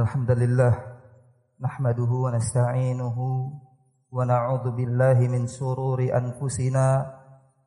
الحمد لله نحمده ونستعينه ونعوذ بالله من شرور انفسنا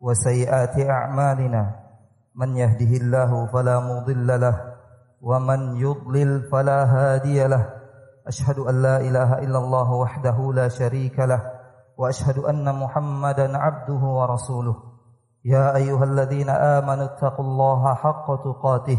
وسيئات اعمالنا من يهده الله فلا مضل له ومن يضلل فلا هادي له اشهد ان لا اله الا الله وحده لا شريك له واشهد ان محمدا عبده ورسوله يا ايها الذين امنوا اتقوا الله حق تقاته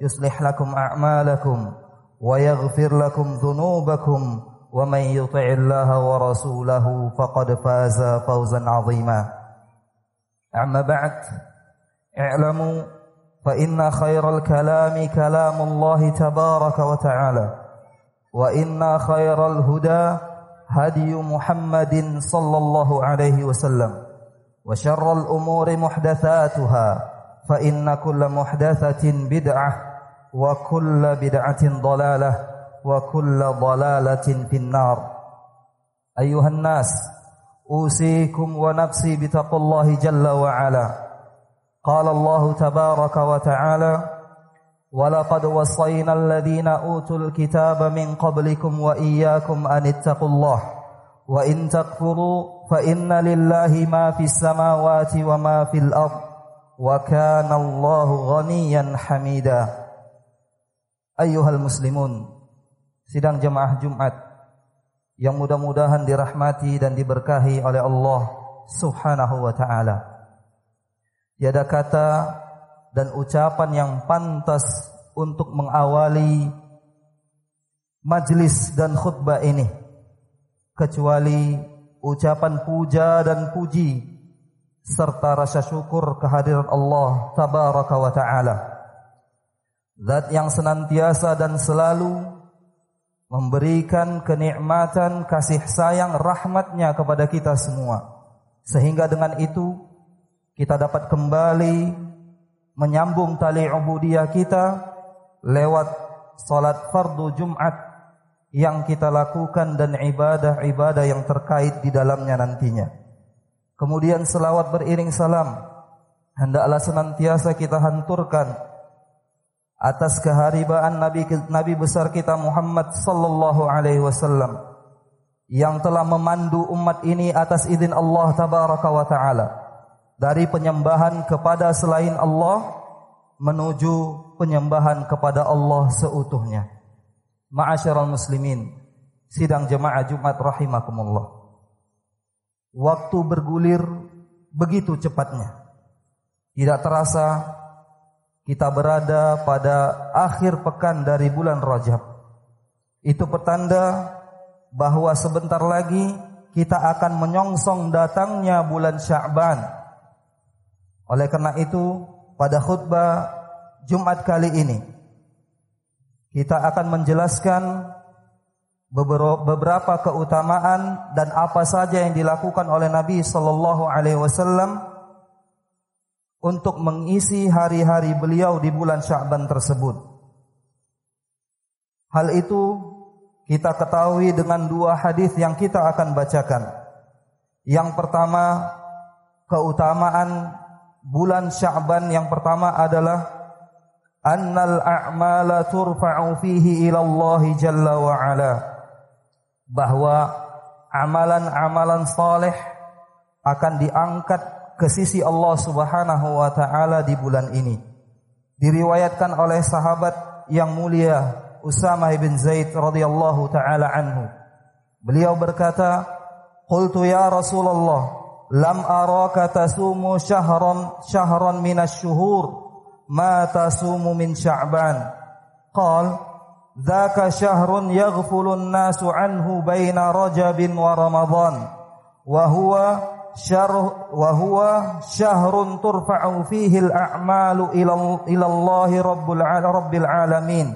يصلح لكم أعمالكم ويغفر لكم ذنوبكم ومن يطع الله ورسوله فقد فاز فوزا عظيما. أما بعد اعلموا فإن خير الكلام كلام الله تبارك وتعالى وإن خير الهدى هدي محمد صلى الله عليه وسلم وشر الأمور محدثاتها فإن كل محدثة بدعة وكل بدعة ضلالة وكل ضلالة في النار. أيها الناس أوصيكم ونفسي بتقوى الله جل وعلا. قال الله تبارك وتعالى ولقد وصينا الذين أوتوا الكتاب من قبلكم وإياكم أن اتقوا الله وإن تكفروا فإن لله ما في السماوات وما في الأرض وكان الله غنيا حميدا أيها المسلمون sidang jemaah Jumat yang mudah-mudahan dirahmati dan diberkahi oleh Allah Subhanahu wa taala. Tiada kata dan ucapan yang pantas untuk mengawali majlis dan khutbah ini kecuali ucapan puja dan puji serta rasa syukur kehadiran Allah tabaraka wa taala. Zat yang senantiasa dan selalu memberikan kenikmatan kasih sayang rahmatnya kepada kita semua sehingga dengan itu kita dapat kembali menyambung tali ubudiyah kita lewat salat fardu Jumat yang kita lakukan dan ibadah-ibadah yang terkait di dalamnya nantinya. Kemudian selawat beriring salam hendaklah senantiasa kita hanturkan atas keharibaan Nabi Nabi besar kita Muhammad sallallahu alaihi wasallam yang telah memandu umat ini atas izin Allah tabaraka wa taala dari penyembahan kepada selain Allah menuju penyembahan kepada Allah seutuhnya. Ma'asyiral muslimin, sidang jemaah Jumat rahimakumullah. Waktu bergulir begitu cepatnya. Tidak terasa kita berada pada akhir pekan dari bulan Rajab. Itu pertanda bahawa sebentar lagi kita akan menyongsong datangnya bulan Sya'ban. Oleh karena itu, pada khutbah Jumat kali ini, kita akan menjelaskan beberapa keutamaan dan apa saja yang dilakukan oleh Nabi sallallahu alaihi wasallam untuk mengisi hari-hari beliau di bulan Sya'ban tersebut. Hal itu kita ketahui dengan dua hadis yang kita akan bacakan. Yang pertama, keutamaan bulan Sya'ban yang pertama adalah annal a'mala turfa'u fihi ila Allah jalla wa ala. Bahwa amalan-amalan saleh akan diangkat ke sisi Allah Subhanahu wa taala di bulan ini. Diriwayatkan oleh sahabat yang mulia Usamah bin Zaid radhiyallahu taala anhu. Beliau berkata, "Qultu ya Rasulullah, lam araka tasumu syahran syahran min asy-syuhur ma tasumu min Sya'ban." Qal, "Dzaka syahrun yaghfulu an-nasu anhu baina Rajab wa Ramadan." Wa huwa syarh wa huwa syahrun turfa'u fihi al-a'malu ila ila Allah rabbul rabbil alamin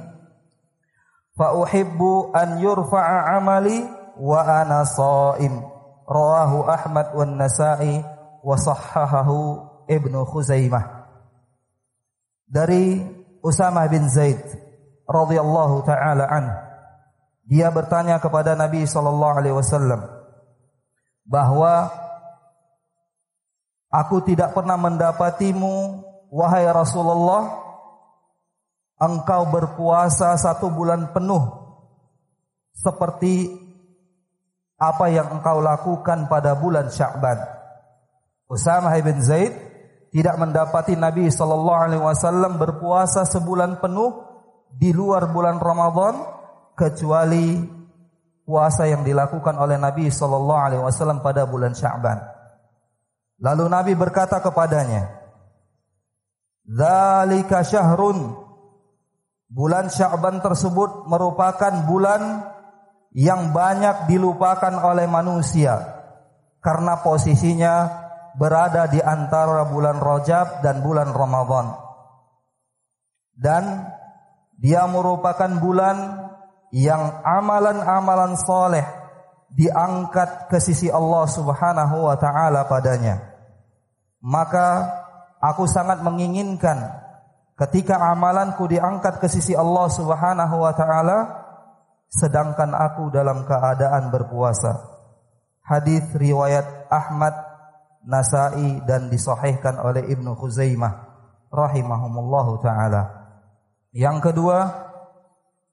fa uhibbu an yurfa'a amali wa ana sha'im rawahu Ahmad wan Nasa'i wa sahhahahu Ibnu Khuzaimah dari Usamah bin Zaid radhiyallahu taala an dia bertanya kepada Nabi sallallahu alaihi wasallam bahwa aku tidak pernah mendapatimu wahai Rasulullah engkau berpuasa satu bulan penuh seperti apa yang engkau lakukan pada bulan Sya'ban. Usamah bin Zaid tidak mendapati Nabi sallallahu alaihi wasallam berpuasa sebulan penuh di luar bulan Ramadan kecuali puasa yang dilakukan oleh Nabi sallallahu alaihi wasallam pada bulan Sya'ban. Lalu Nabi berkata kepadanya, "Dzalika syahrun Bulan Sya'ban tersebut merupakan bulan yang banyak dilupakan oleh manusia karena posisinya berada di antara bulan Rajab dan bulan Ramadan. Dan dia merupakan bulan yang amalan-amalan soleh diangkat ke sisi Allah Subhanahu wa taala padanya. Maka aku sangat menginginkan ketika amalanku diangkat ke sisi Allah Subhanahu wa taala sedangkan aku dalam keadaan berpuasa. Hadis riwayat Ahmad, Nasa'i dan disahihkan oleh Ibnu Khuzaimah rahimahumullahu taala. Yang kedua,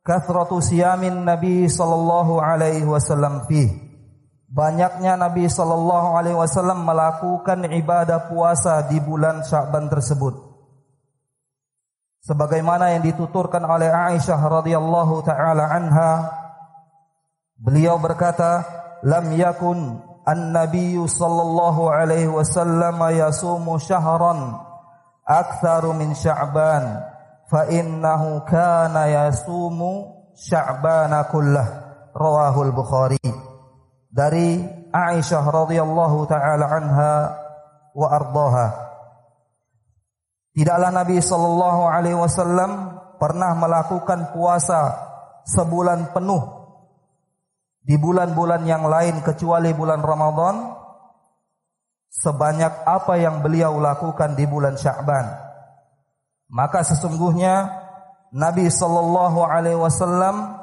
kathratu siyamin Nabi sallallahu alaihi wasallam fi. Banyaknya Nabi sallallahu alaihi wasallam melakukan ibadah puasa di bulan Sya'ban tersebut sebagaimana yang dituturkan oleh Aisyah radhiyallahu taala anha beliau berkata lam yakun an-nabiy sallallahu alaihi wasallam yasumu syahran aktsaru min sya'ban fa innahu kana yasumu sya'bana kullah rawahu al-bukhari dari Aisyah radhiyallahu taala anha wa ardhaha Tidaklah Nabi sallallahu alaihi wasallam pernah melakukan puasa sebulan penuh di bulan-bulan yang lain kecuali bulan Ramadan sebanyak apa yang beliau lakukan di bulan Sya'ban. Maka sesungguhnya Nabi sallallahu alaihi wasallam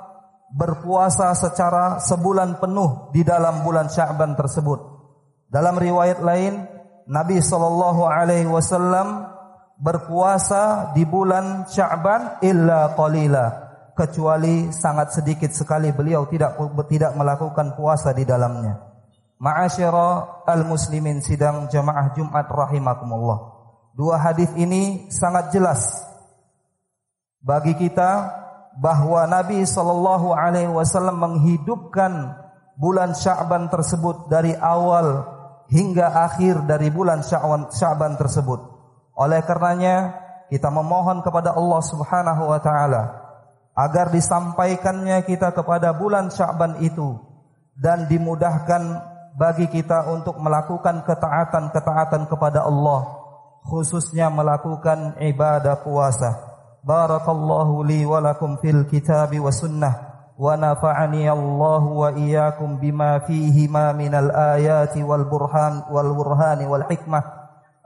berpuasa secara sebulan penuh di dalam bulan Sya'ban tersebut. Dalam riwayat lain Nabi sallallahu alaihi wasallam berpuasa di bulan Sya'ban illa qalila kecuali sangat sedikit sekali beliau tidak tidak melakukan puasa di dalamnya. Ma'asyara al-muslimin sidang jamaah Jumat rahimakumullah. Dua hadis ini sangat jelas bagi kita bahwa Nabi sallallahu alaihi wasallam menghidupkan bulan Sya'ban tersebut dari awal hingga akhir dari bulan Sya'ban tersebut. Oleh karenanya kita memohon kepada Allah Subhanahu wa taala agar disampaikannya kita kepada bulan Sya'ban itu dan dimudahkan bagi kita untuk melakukan ketaatan-ketaatan kepada Allah khususnya melakukan ibadah puasa. Barakallahu li wa lakum fil kitabi wa sunnah wa nafa'ani Allah wa iyyakum bima fihi ma min al ayati wal burhan wal burhan wal hikmah.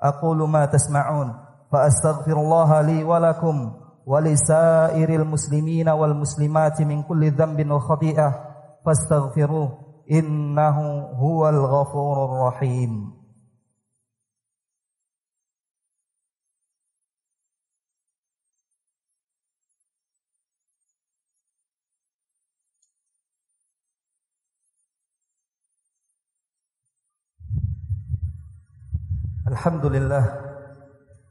Aqulu ma tasma'un fa astaghfirullah li wa lakum wa li sa'iril muslimina wal muslimati min kulli dhanbin wa khati'ah fastaghfiruh innahu huwal ghafurur rahim. الحمد لله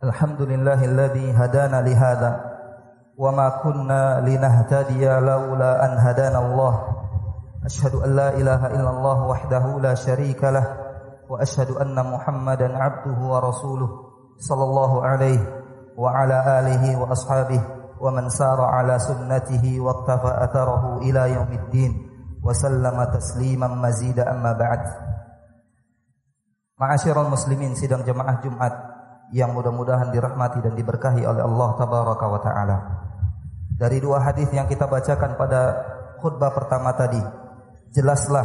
الحمد لله الذي هدانا لهذا وما كنا لنهتدي لولا أن هدانا الله. أشهد أن لا إله إلا الله وحده لا شريك له وأشهد أن محمدا عبده ورسوله صلى الله عليه وعلى آله وأصحابه ومن سار على سنته واقتفى أثره إلى يوم الدين وسلم تسليما مزيدا أما بعد. Ma'asyiral muslimin sidang jemaah Jumat yang mudah-mudahan dirahmati dan diberkahi oleh Allah tabaraka wa taala. dari dua hadis yang kita bacakan pada khutbah pertama tadi jelaslah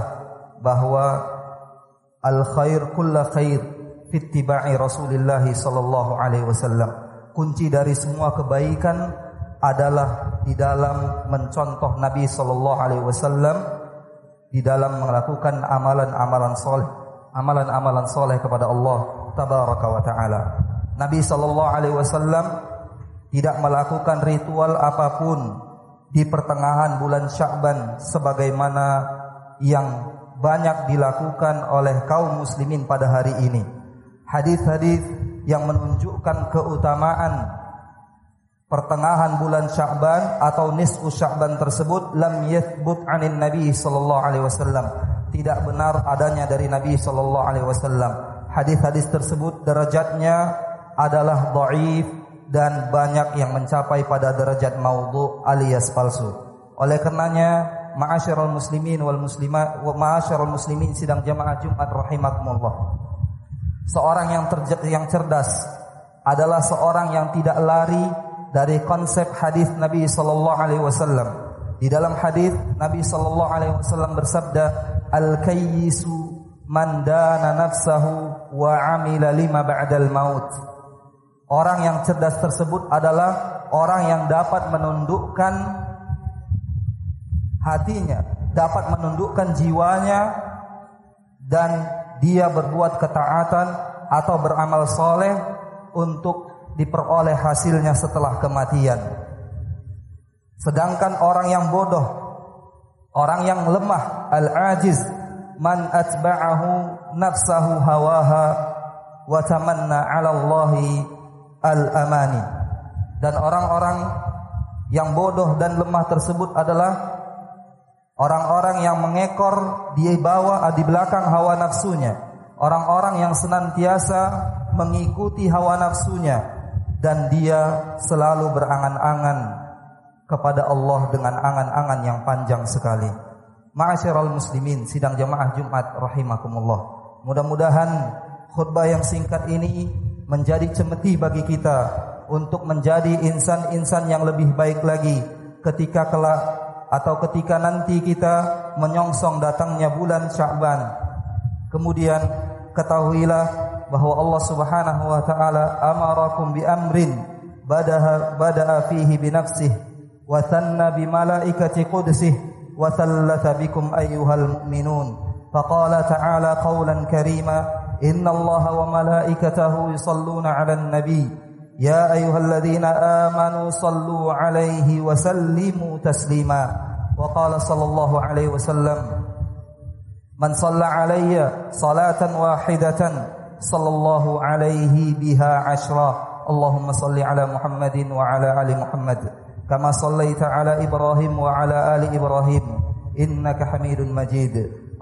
bahwa al khair kullu khair fi ittiba'i Rasulillah sallallahu alaihi wasallam kunci dari semua kebaikan adalah di dalam mencontoh Nabi sallallahu alaihi wasallam di dalam melakukan amalan-amalan soleh amalan-amalan soleh kepada Allah tabaraka wa taala Nabi sallallahu alaihi wasallam tidak melakukan ritual apapun di pertengahan bulan Sya'ban sebagaimana yang banyak dilakukan oleh kaum muslimin pada hari ini. Hadis-hadis yang menunjukkan keutamaan pertengahan bulan Sya'ban atau nisfu Sya'ban tersebut lam yathbut 'anil Nabi sallallahu alaihi wasallam. Tidak benar adanya dari Nabi sallallahu alaihi wasallam. Hadis-hadis tersebut derajatnya adalah dhaif dan banyak yang mencapai pada derajat maudhu alias palsu. Oleh karenanya, ma'asyiral muslimin wal muslimat wa ma'asyiral muslimin sidang jamaah Jumat rahimakumullah. Seorang yang yang cerdas adalah seorang yang tidak lari dari konsep hadis Nabi sallallahu alaihi wasallam. Di dalam hadis Nabi sallallahu alaihi wasallam bersabda, "Al-kayyisu man dana nafsahu wa 'amila lima ba'dal maut." Orang yang cerdas tersebut adalah orang yang dapat menundukkan hatinya, dapat menundukkan jiwanya dan dia berbuat ketaatan atau beramal soleh untuk diperoleh hasilnya setelah kematian. Sedangkan orang yang bodoh, orang yang lemah, al-ajiz, man atba'ahu nafsahu hawaha wa tamanna 'ala Allahi al-amani. Dan orang-orang yang bodoh dan lemah tersebut adalah orang-orang yang mengekor di bawah di belakang hawa nafsunya. Orang-orang yang senantiasa mengikuti hawa nafsunya. Dan dia selalu berangan-angan kepada Allah dengan angan-angan yang panjang sekali. Ma'asyiral muslimin sidang jamaah Jumat rahimakumullah. Mudah-mudahan khutbah yang singkat ini menjadi cemeti bagi kita untuk menjadi insan-insan yang lebih baik lagi ketika kelak atau ketika nanti kita menyongsong datangnya bulan Sya'ban. Kemudian ketahuilah bahwa Allah Subhanahu wa taala amarakum bi amrin badaha bada'a fihi bi nafsihi malaikati qudsihi wa thallatha bikum ayyuhal mu'minun. Faqala ta'ala qawlan karima إن الله وملائكته يصلون على النبي. يا أيها الذين آمنوا صلوا عليه وسلموا تسليما. وقال صلى الله عليه وسلم من صلى علي صلاة واحدة صلى الله عليه بها عشرا. اللهم صل على محمد وعلى آل محمد. كما صليت على إبراهيم وعلى آل إبراهيم إنك حميد مجيد.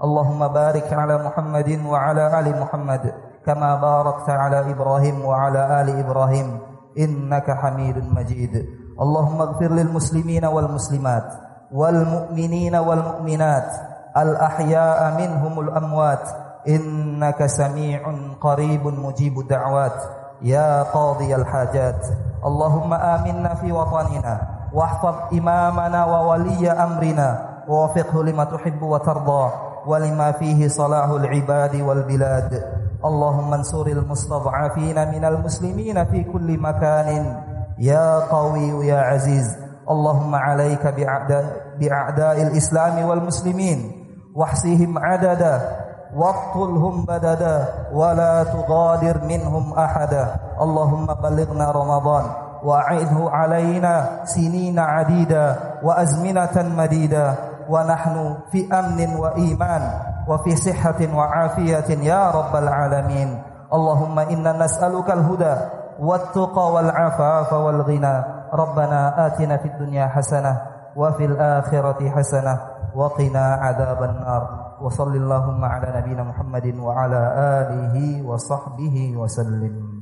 اللهم بارك على محمد وعلى آل محمد كما باركت على إبراهيم وعلى آل إبراهيم إنك حميد مجيد. اللهم اغفر للمسلمين والمسلمات والمؤمنين والمؤمنات الأحياء منهم الأموات إنك سميع قريب مجيب الدعوات. يا قاضي الحاجات اللهم آمنا في وطننا. واحفظ إمامنا وولي أمرنا ووفقه لما تحب وترضى ولما فيه صلاح العباد والبلاد. اللهم انصر المستضعفين من المسلمين في كل مكان. يا قوي يا عزيز اللهم عليك بأعداء, بأعداء الإسلام والمسلمين. واحصيهم عددا واقتلهم بددا ولا تغادر منهم أحدا. اللهم بلغنا رمضان. وأعده علينا سنين عديدا وأزمنة مديدا ونحن في أمن وإيمان وفي صحة وعافية يا رب العالمين. اللهم إنا نسألك الهدى والتقى والعفاف والغنى. ربنا آتنا في الدنيا حسنة وفي الآخرة حسنة وقنا عذاب النار. وصل اللهم على نبينا محمد وعلى آله وصحبه وسلم.